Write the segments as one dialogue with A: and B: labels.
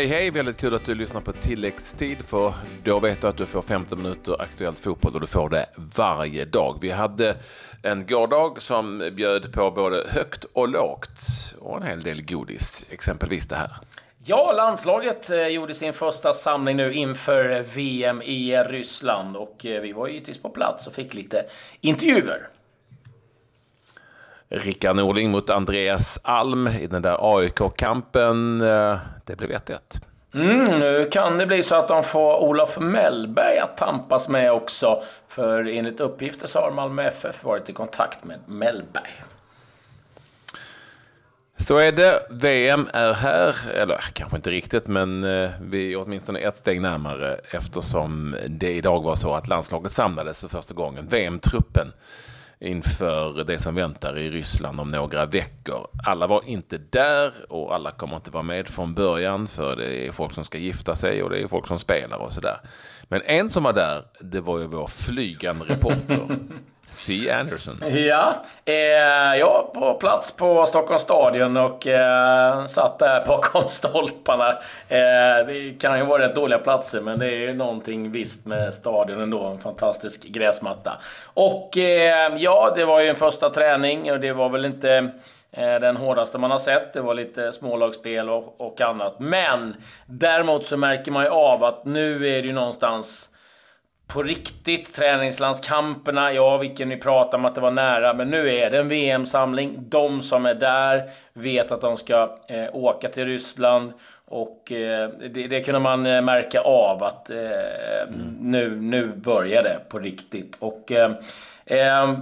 A: Hej hej, väldigt kul att du lyssnar på tilläggstid för då vet du att du får 15 minuter aktuellt fotboll och du får det varje dag. Vi hade en gårdag som bjöd på både högt och lågt och en hel del godis, exempelvis det här.
B: Ja, landslaget eh, gjorde sin första samling nu inför VM i Ryssland och eh, vi var givetvis på plats och fick lite intervjuer.
A: Rickard Norling mot Andreas Alm i den där AIK-kampen. Det blev 1-1.
B: Mm, nu kan det bli så att de får Olof Mellberg att tampas med också. För enligt uppgifter så har Malmö FF varit i kontakt med Mellberg.
A: Så är det. VM är här, eller kanske inte riktigt, men eh, vi är åtminstone ett steg närmare eftersom det idag var så att landslaget samlades för första gången. VM-truppen inför det som väntar i Ryssland om några veckor. Alla var inte där och alla kommer inte vara med från början för det är folk som ska gifta sig och det är folk som spelar och sådär. Men en som var där, det var ju vår flygande reporter. C. Anderson.
B: Ja, eh, jag på plats på Stockholms stadion och eh, satt där bakom stolparna. Eh, det kan ju vara rätt dåliga platser, men det är ju någonting visst med stadion ändå. En fantastisk gräsmatta. Och eh, ja, det var ju en första träning och det var väl inte eh, den hårdaste man har sett. Det var lite smålagsspel och, och annat. Men däremot så märker man ju av att nu är det ju någonstans på riktigt. Träningslandskamperna, ja, vilken ni pratar om att det var nära, men nu är det en VM-samling. De som är där vet att de ska eh, åka till Ryssland och eh, det, det kunde man eh, märka av att eh, mm. nu, nu börjar det på riktigt. Och eh, eh,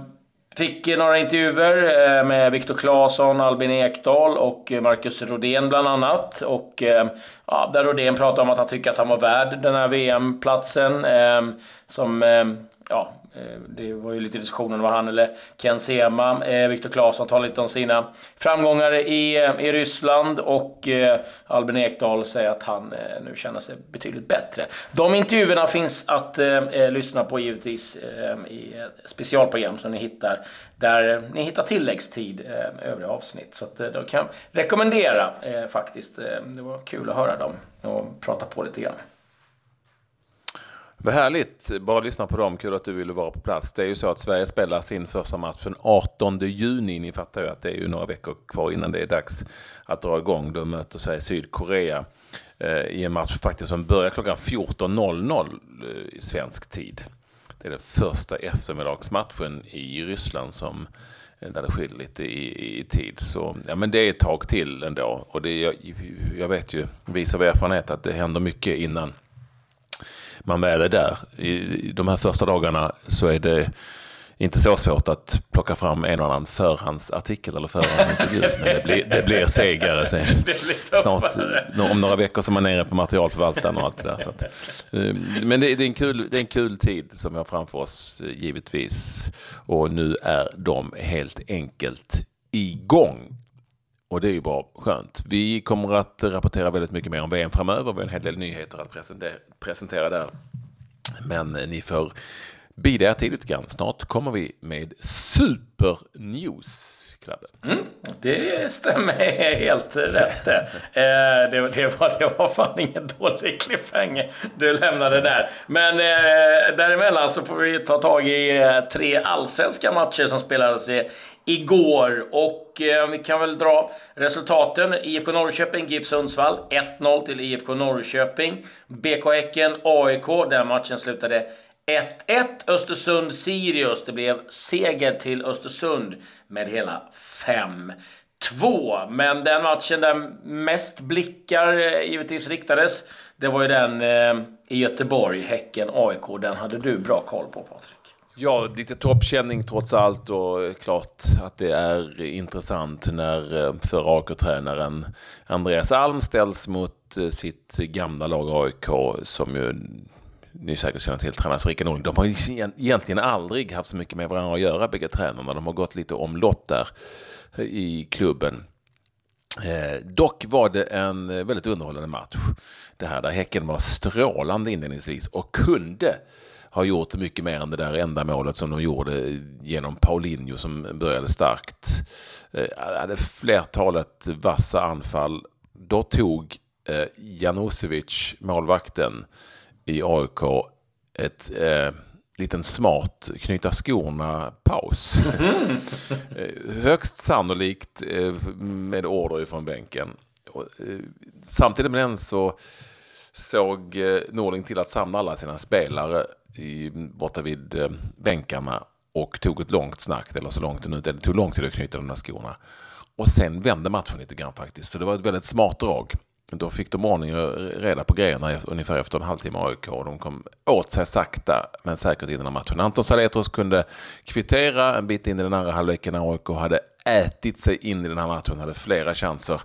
B: Fick några intervjuer eh, med Viktor Claesson, Albin Ekdal och eh, Marcus Rodén bland annat. Och eh, ja, där Rodén pratade om att han tycker att han var värd den här VM-platsen. Som ja, Eh, det var ju lite diskussioner om han eller Ken Sema. Eh, Viktor Claesson talar lite om sina framgångar i, eh, i Ryssland och Albin Ekdal säger att han nu känner sig betydligt bättre. De intervjuerna finns att eh, lyssna på givetvis eh, i specialprogram som ni hittar där ni hittar tilläggstid eh, övriga avsnitt. Så att, eh, då kan jag rekommendera eh, faktiskt. det var kul att höra dem och prata på lite grann.
A: Vad härligt, bara lyssna på dem, kul att du ville vara på plats. Det är ju så att Sverige spelar sin första match den 18 juni. Ni fattar ju att det är ju några veckor kvar innan det är dags att dra igång. Då möter Sverige Sydkorea eh, i en match faktiskt som börjar klockan 14.00 eh, i svensk tid. Det är den första eftermiddagsmatchen i Ryssland som eh, där det skiljer lite i, i, tid. Så ja, men det är ett tag till ändå. Och det, jag, jag vet ju, visar av erfarenhet, att det händer mycket innan man väl är där. I de här första dagarna så är det inte så svårt att plocka fram en och annan förhandsartikel eller förhandsintervju. men det blir, det blir segare sen. Snart, om några veckor så är man nere på materialförvaltaren och allt det där. Så att, eh, men det, det, är en kul, det är en kul tid som vi har framför oss givetvis. Och nu är de helt enkelt igång. Och det är ju bara skönt. Vi kommer att rapportera väldigt mycket mer om VM framöver. Vi har en hel del nyheter att presentera, där. Men eh, ni får bida er till lite grann. Snart kommer vi med supernews.
B: Mm, det stämmer helt rätt. Eh, det, det, var, det var fan ingen dålig cliffhanger du lämnade där. Men eh, däremellan så får vi ta tag i eh, tre allsvenska matcher som spelades i igår. Och eh, vi kan väl dra resultaten. IFK Norrköping, GIF Sundsvall 1-0 till IFK Norrköping. BK Häcken, AIK. Den matchen slutade 1-1. Östersund-Sirius. Det blev seger till Östersund med hela 5-2. Men den matchen där mest blickar eh, givetvis riktades, det var ju den eh, i Göteborg, Häcken-AIK. Den hade du bra koll på, Patrik.
A: Ja, lite toppkänning trots allt och eh, klart att det är intressant när eh, för AIK-tränaren Andreas Alm ställs mot sitt gamla lag AIK som ju ni säkert känner till, tränare Rickard Norling. De har ju egentligen aldrig haft så mycket med varandra att göra, bägge tränarna. De har gått lite omlott där eh, i klubben. Eh, dock var det en eh, väldigt underhållande match. Det här där Häcken var strålande inledningsvis och kunde ha gjort mycket mer än det där enda målet som de gjorde eh, genom Paulinho som började starkt. Eh, hade flertalet vassa anfall. Då tog eh, Janosevic, målvakten i AIK, ett eh, liten smart knyta skorna-paus. Mm. Högst sannolikt eh, med order ifrån bänken. Och, eh, samtidigt med den så såg eh, Norling till att samla alla sina spelare i, borta vid eh, bänkarna och tog ett långt snack, eller så långt det nu det tog lång tid att knyta de där skorna. Och sen vände matchen lite grann faktiskt, så det var ett väldigt smart drag. Då fick de ordning och reda på grejerna ungefär efter en halvtimme AIK. Och de kom åt sig sakta men säkert innan matchen. Anton Saletros kunde kvittera en bit in i den andra halvleken när AIK hade ätit sig in i den här matchen. Hade flera chanser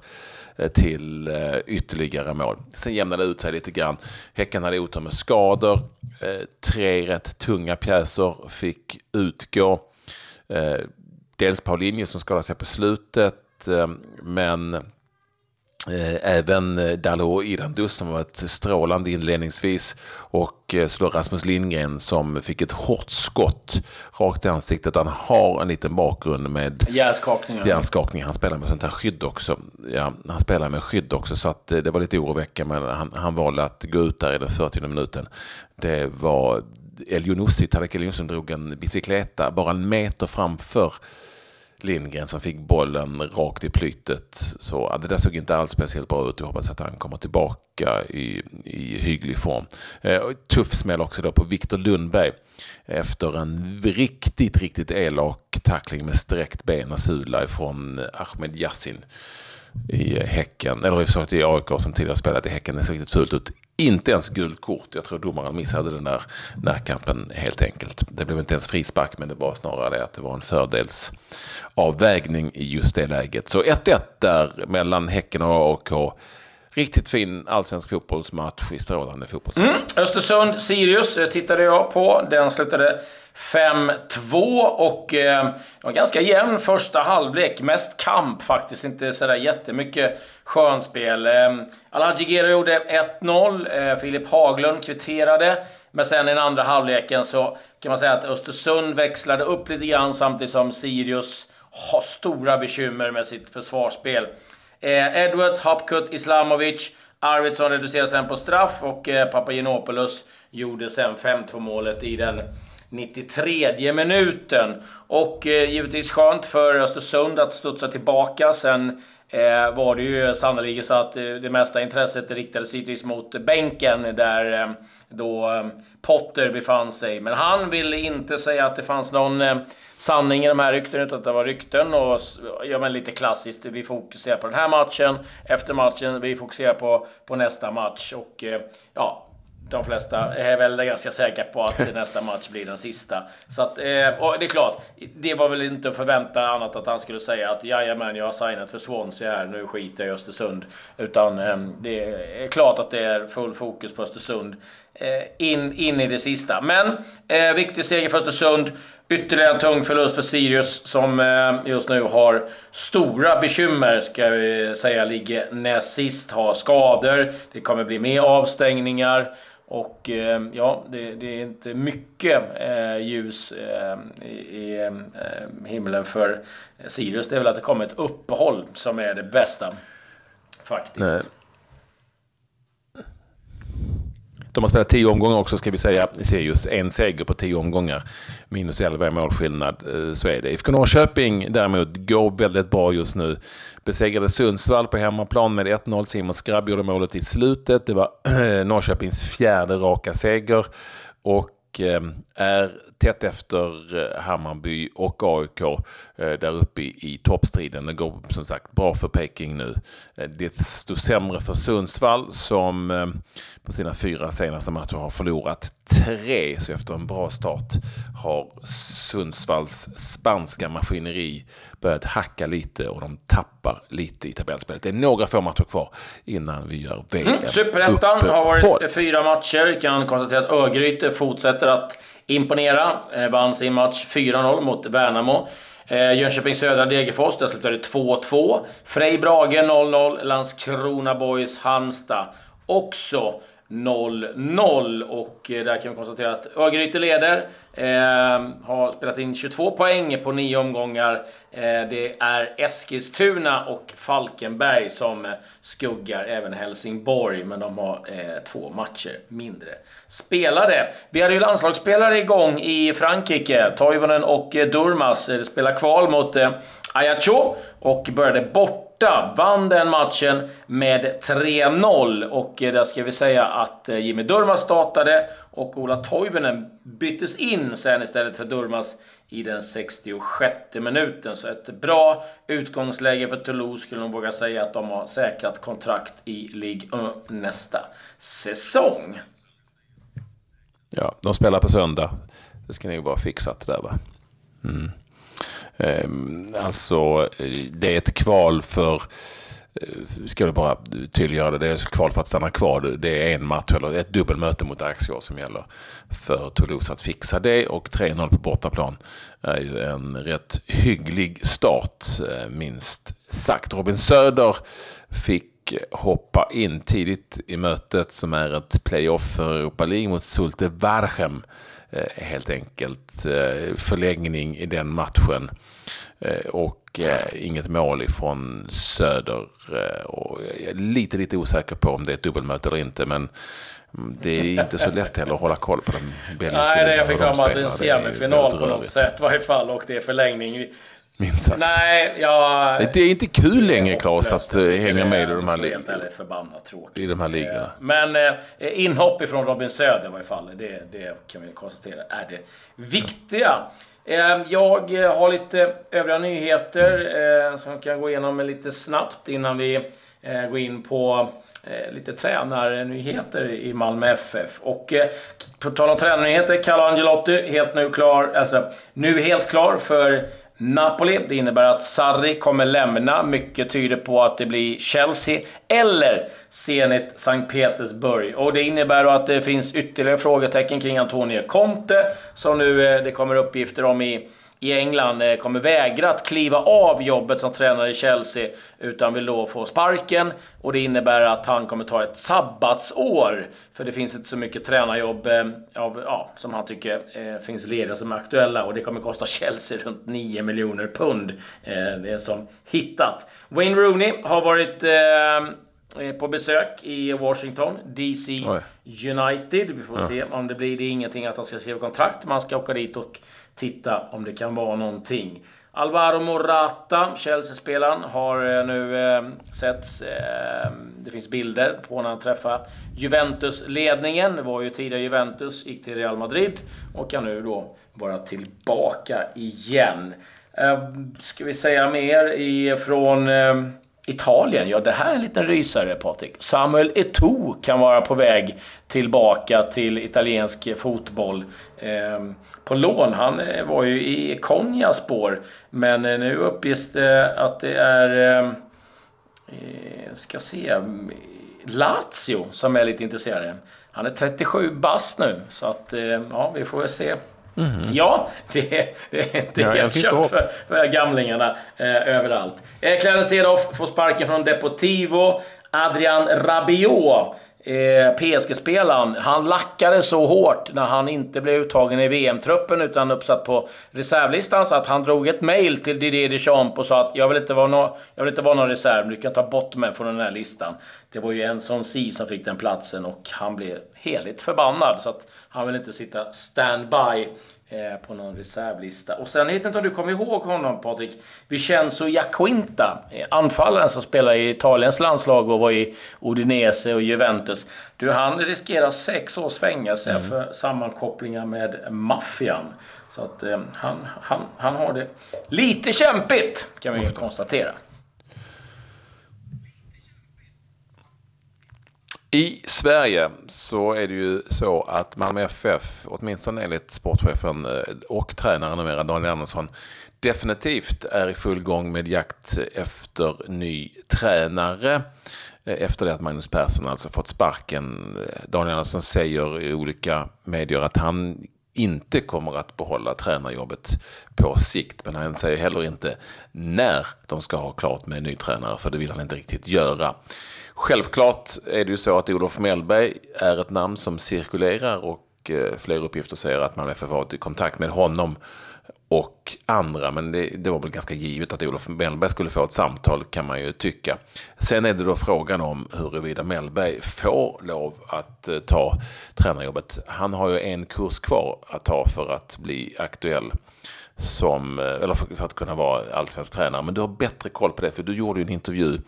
A: eh, till eh, ytterligare mål. Sen jämnade det ut sig lite grann. Häcken hade otur med skador. Eh, tre rätt tunga pjäser fick utgå. Dels Paulinho som skadade sig på slutet. Men även eh, Dalo Irandus som var ett strålande inledningsvis och eh, så då Rasmus Lindgren som fick ett hårt skott rakt i ansiktet. Han har en liten bakgrund med hjärnskakning. Han spelar med sånt här skydd också. Ja, han spelar med skydd också så att det var lite oroväckande men han, han valde att gå ut där i den 40 minuten. Det var El Younousi, Tarek El Younousi drog en bicykleta bara en meter framför Lindgren som fick bollen rakt i plytet. Så det där såg inte alls speciellt bra ut. Jag hoppas att han kommer tillbaka i, i hygglig form. Eh, tuff smäll också då på Viktor Lundberg efter en riktigt, riktigt elak tackling med sträckt ben och sula ifrån Ahmed Yassin i Häcken, eller i AIK som tidigare spelat i Häcken. Det såg riktigt fult ut inte ens gult kort. Jag tror domaren missade den där närkampen helt enkelt. Det blev inte ens frispark, men det var snarare det att det var en fördelsavvägning i just det läget. Så 1-1 där mellan Häcken och AIK. Riktigt fin allsvensk fotbollsmatch i strålande fotbollsmatch. Mm.
B: Östersund-Sirius eh, tittade jag på. Den slutade 5-2 och eh, det var ganska jämn första halvlek. Mest kamp faktiskt, inte sådär jättemycket skönspel. Eh, Alhaji Gero gjorde 1-0. Eh, Filip Haglund kvitterade. Men sen i den andra halvleken så kan man säga att Östersund växlade upp lite grann samtidigt som Sirius har stora bekymmer med sitt försvarsspel. Eh, Edwards, Hopkut, Islamovic, Arvidsson reducerade sen på straff och eh, Papagenopoulos gjorde sen 5-2 målet i den 93 minuten. Och eh, givetvis skönt för Östersund att studsa tillbaka. Sen eh, var det ju sannolikt så att eh, det mesta intresset riktades givetvis mot bänken där eh, då eh, Potter befann sig. Men han ville inte säga att det fanns någon eh, sanning i de här ryktena, utan att det var rykten. Och ja, men lite klassiskt, vi fokuserar på den här matchen, efter matchen, vi fokuserar på, på nästa match. Och eh, ja, de flesta är väl ganska säkra på att nästa match blir den sista. Så att, eh, och det är klart, det var väl inte att förvänta annat att han skulle säga att jajamän, jag har signat för Swansea här, nu skiter jag i Östersund. Utan eh, det är klart att det är full fokus på Östersund eh, in, in i det sista. Men eh, viktig seger för Östersund. Ytterligare en tung förlust för Sirius som eh, just nu har stora bekymmer, ska vi säga, ligger näst sist, har skador, det kommer bli mer avstängningar. Och eh, ja, det, det, är inte mycket eh, ljus eh, i eh, himlen för Sirius. Det är väl att det kommer ett uppehåll som är det bästa. Faktiskt. Nej.
A: De har spelat tio omgångar också ska vi säga. Sirius en seger på tio omgångar. Minus 11 målskillnad. Eh, så är det. IFK Norrköping däremot går väldigt bra just nu. Besegrade Sundsvall på hemmaplan med 1-0. Simon Skrabb gjorde målet i slutet. Det var eh, Norrköpings fjärde raka seger. Och Eh, är tätt efter eh, Hammarby och AIK eh, där uppe i, toppstriden. Det går som sagt bra för Peking nu. Det står sämre för Sundsvall som på sina fyra senaste matcher har förlorat tre. Så efter en bra start har Sundsvalls spanska maskineri börjat hacka lite och de tappar lite i tabellspelet. Det är några få matcher kvar innan vi gör VM. Mm,
B: Superettan har varit fyra matcher. Vi kan konstatera att Örgryte fortsätter att imponera. Eh, vann sin match 4-0 mot Värnamo. Eh, Jönköping Södra Degerfors, där slutade 2-2. Frej Brage 0-0. Landskrona Boys Halmstad också 0-0 och eh, där kan vi konstatera att Örgryte leder. Eh, har spelat in 22 poäng på nio omgångar. Eh, det är Eskilstuna och Falkenberg som eh, skuggar även Helsingborg, men de har eh, två matcher mindre spelade. Vi hade ju landslagsspelare igång i Frankrike. Toivonen och eh, Durmas spelar kval mot eh, Ajaccio och började bort borta. Vann den matchen med 3-0 och eh, där ska vi säga att eh, Jimmy Durmas startade och Ola Toivonen byttes in sen istället för Durmas i den 66 minuten. Så ett bra utgångsläge för Toulouse skulle de våga säga att de har säkrat kontrakt i Ligue 1 nästa säsong.
A: Ja, de spelar på söndag. Det ska ni vara fixat där va? Mm. Ehm, alltså, det är ett kval för eh, ska jag bara tydliggöra det, det är kval för att stanna kvar. Det är en match eller ett dubbelmöte mot Axio som gäller för Toulouse att fixa det och 3-0 på bortaplan är ju en rätt hygglig start eh, minst sagt. Robin Söder fick hoppa in tidigt i mötet som är ett playoff för Europa League mot Sulte Varhem. Eh, helt enkelt eh, förlängning i den matchen. Eh, och inget mål ifrån Söder. Och jag är lite, lite osäker på om det är ett dubbelmöte eller inte. Men det är inte så lätt heller att hålla koll på den
B: belgiska Nej, det fick fram att det är en semifinal på något sätt i varje fall. Och det är förlängning.
A: Minst sagt.
B: Nej, jag...
A: Det är inte kul längre Claes att uh, hänga med i de här
B: ligorna. förbannat tråkigt.
A: I de här ligorna.
B: Men uh, inhopp ifrån Robin Söder i varje fall, det, det kan vi konstatera är det viktiga. Uh, jag har lite övriga nyheter som jag kan gå igenom lite snabbt innan vi går in på lite tränarnyheter i Malmö FF. Och på tal om tränarnyheter, Carlo Angelotti helt nu klar, alltså nu helt klar för Napoli. Det innebär att Sarri kommer lämna. Mycket tyder på att det blir Chelsea eller Zenit Sankt Petersburg. Och det innebär att det finns ytterligare frågetecken kring Antonio Conte, som nu eh, det kommer uppgifter om i i England eh, kommer vägra att kliva av jobbet som tränare i Chelsea utan vill då få sparken. Och det innebär att han kommer ta ett sabbatsår. För det finns inte så mycket tränarjobb eh, av, ja, som han tycker eh, finns lediga som är aktuella. Och det kommer kosta Chelsea runt 9 miljoner pund. Eh, det är som hittat. Wayne Rooney har varit eh, på besök i Washington, DC Oj. United. Vi får ja. se om det blir. Det är ingenting att han ska skriva kontrakt. Man ska åka dit och titta om det kan vara någonting. Alvaro Morata, Chelsea-spelaren, har eh, nu eh, setts. Eh, det finns bilder på när han träffade Juventus-ledningen. Det var ju tidigare Juventus, gick till Real Madrid och kan nu då vara tillbaka igen. Eh, ska vi säga mer ifrån eh, Italien, ja det här är en liten rysare Patrik. Samuel Eto'o kan vara på väg tillbaka till italiensk fotboll. Eh, på lån. Han eh, var ju i Konjas spår. Men eh, nu uppges det att det är... Ehm, eh, ska se. Lazio som är lite intresserade. Han är 37 bast nu. Så att, eh, ja, vi får väl se. Mm. Ja, det, det, är helt kört för, för gamlingarna eh, överallt. Eh, Clarence Seedorf får sparken från Deportivo. Adrian Rabiot eh, PSG-spelaren, han lackade så hårt när han inte blev uttagen i VM-truppen utan uppsatt på reservlistan så att han drog ett mail till Didier Deschamps och sa att jag vill inte vara, no jag vill inte vara någon reserv, du kan ta bort mig från den här listan. Det var ju en sån si som fick den platsen och han blev heligt förbannad så att han vill inte sitta standby på någon reservlista. Och sen, jag vet inte om du kommer ihåg honom Patrik? Vincenzo Jacquinta, eh, anfallaren som spelar i Italiens landslag och var i Udinese och Juventus. Du, han riskerar sex års fängelse mm. för sammankopplingar med maffian. Så att eh, han, han, han har det lite kämpigt, kan vi konstatera.
A: I Sverige så är det ju så att Malmö FF, åtminstone enligt sportchefen eh, och tränaren numera Daniel Andersson, definitivt är i full gång med jakt efter ny tränare. Eh, efter det att Magnus Persson alltså fått sparken. Eh, Daniel Andersson säger i olika medier att han inte kommer att behålla tränarjobbet på sikt. Men han säger heller inte när de ska ha klart med en ny tränare, för det vill han inte riktigt göra. Självklart är det ju så att Olof Mellberg är ett namn som cirkulerar och eh, fler uppgifter säger att man är varit i kontakt med honom och andra. Men det, det, var väl ganska givet att Olof Mellberg skulle få ett samtal kan man ju tycka. Sen är det då frågan om huruvida Mellberg får lov att eh, ta tränarjobbet. Han har ju en kurs kvar att ta för att bli aktuell som, eh, eller för, att kunna vara allsvensk tränare. Men du har bättre koll på det, för du gjorde ju en intervju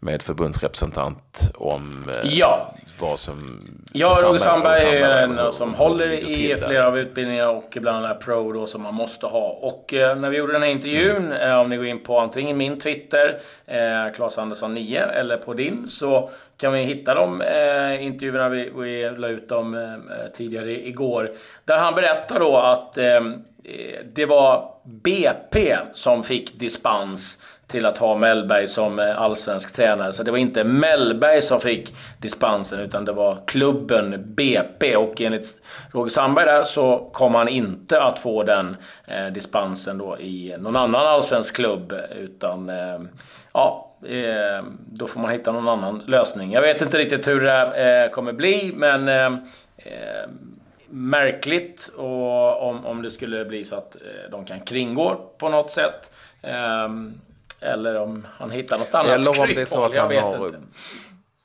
A: med förbundsrepresentant om
B: eh, ja
A: vad som...
B: Ja, Roger Sandberg är en som håller i flera av utbildningarna och ibland är pro då som man måste ha. Och eh, när vi gjorde den här intervjun, mm. eh, om ni går in på antingen min Twitter, eh, Claes Andersson 9, eller på din, så kan vi hitta de eh, intervjuerna vi, vi la ut dem eh, tidigare igår. Där han berättar då att eh, det var BP som fick dispens till att ha Mellberg som eh, allsvensk tränare. Så det var inte Mellberg som fick dispensen utan det var klubben BP. Och enligt Roger Sandberg där så kommer han inte att få den eh, dispensen då i någon annan allsvensk klubb. Utan eh, ja, eh, då får man hitta någon annan lösning. Jag vet inte riktigt hur det eh, kommer bli men eh, eh, märkligt och om, om det skulle bli så att eh, de kan kringgå på något sätt. Ehm, eller om han hittar något annat
A: Eller om det är så att han har inte.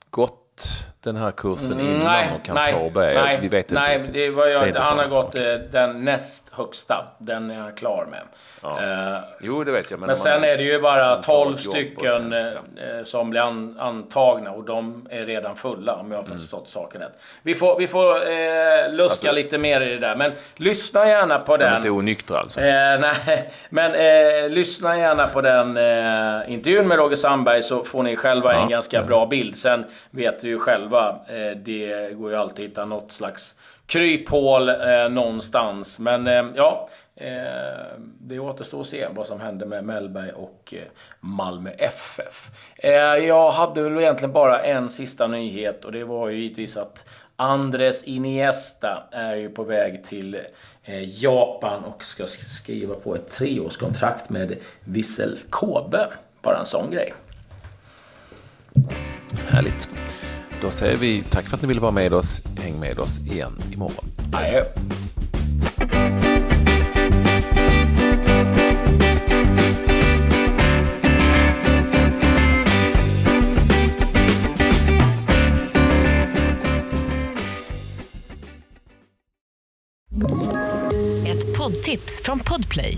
A: gått den här kursen mm, innan nej, och kan nej, påbörja.
B: Nej,
A: Vi vet inte
B: nej, det var jag, det han har gått okay. Eh, den näst högsta. Den är han klar med.
A: Ja. Uh, jo, det vet jag.
B: Men, men sen är det ju bara 12 stycken sen, ja. Eh, som blir an, antagna och de är redan fulla om jag har mm. förstått mm. saken rätt. Vi får, vi får eh, luska alltså, lite mer i det där. Men lyssna gärna på den. De är
A: inte onyktra alltså?
B: Eh, nej, men lyssna gärna på den intervjun med Roger Sandberg så får ni själva ja. en ganska bra bild. Sen vet vi ju själva själva. Eh, det går ju alltid att hitta något slags kryphål eh, någonstans. Men eh, ja, eh, det återstår att se vad som händer med Mellberg och Malmö FF. Eh, jag hade väl egentligen bara en sista nyhet och det var ju givetvis att Andres Iniesta är ju på väg till eh, Japan och ska skriva på ett treårskontrakt med Vissel Kobe. Bara en sån grej.
A: Härligt. Då säger vi tack för att ni ville vara med oss. Häng med oss igen imorgon.
B: Adjö.
C: Ett poddtips från Podplay.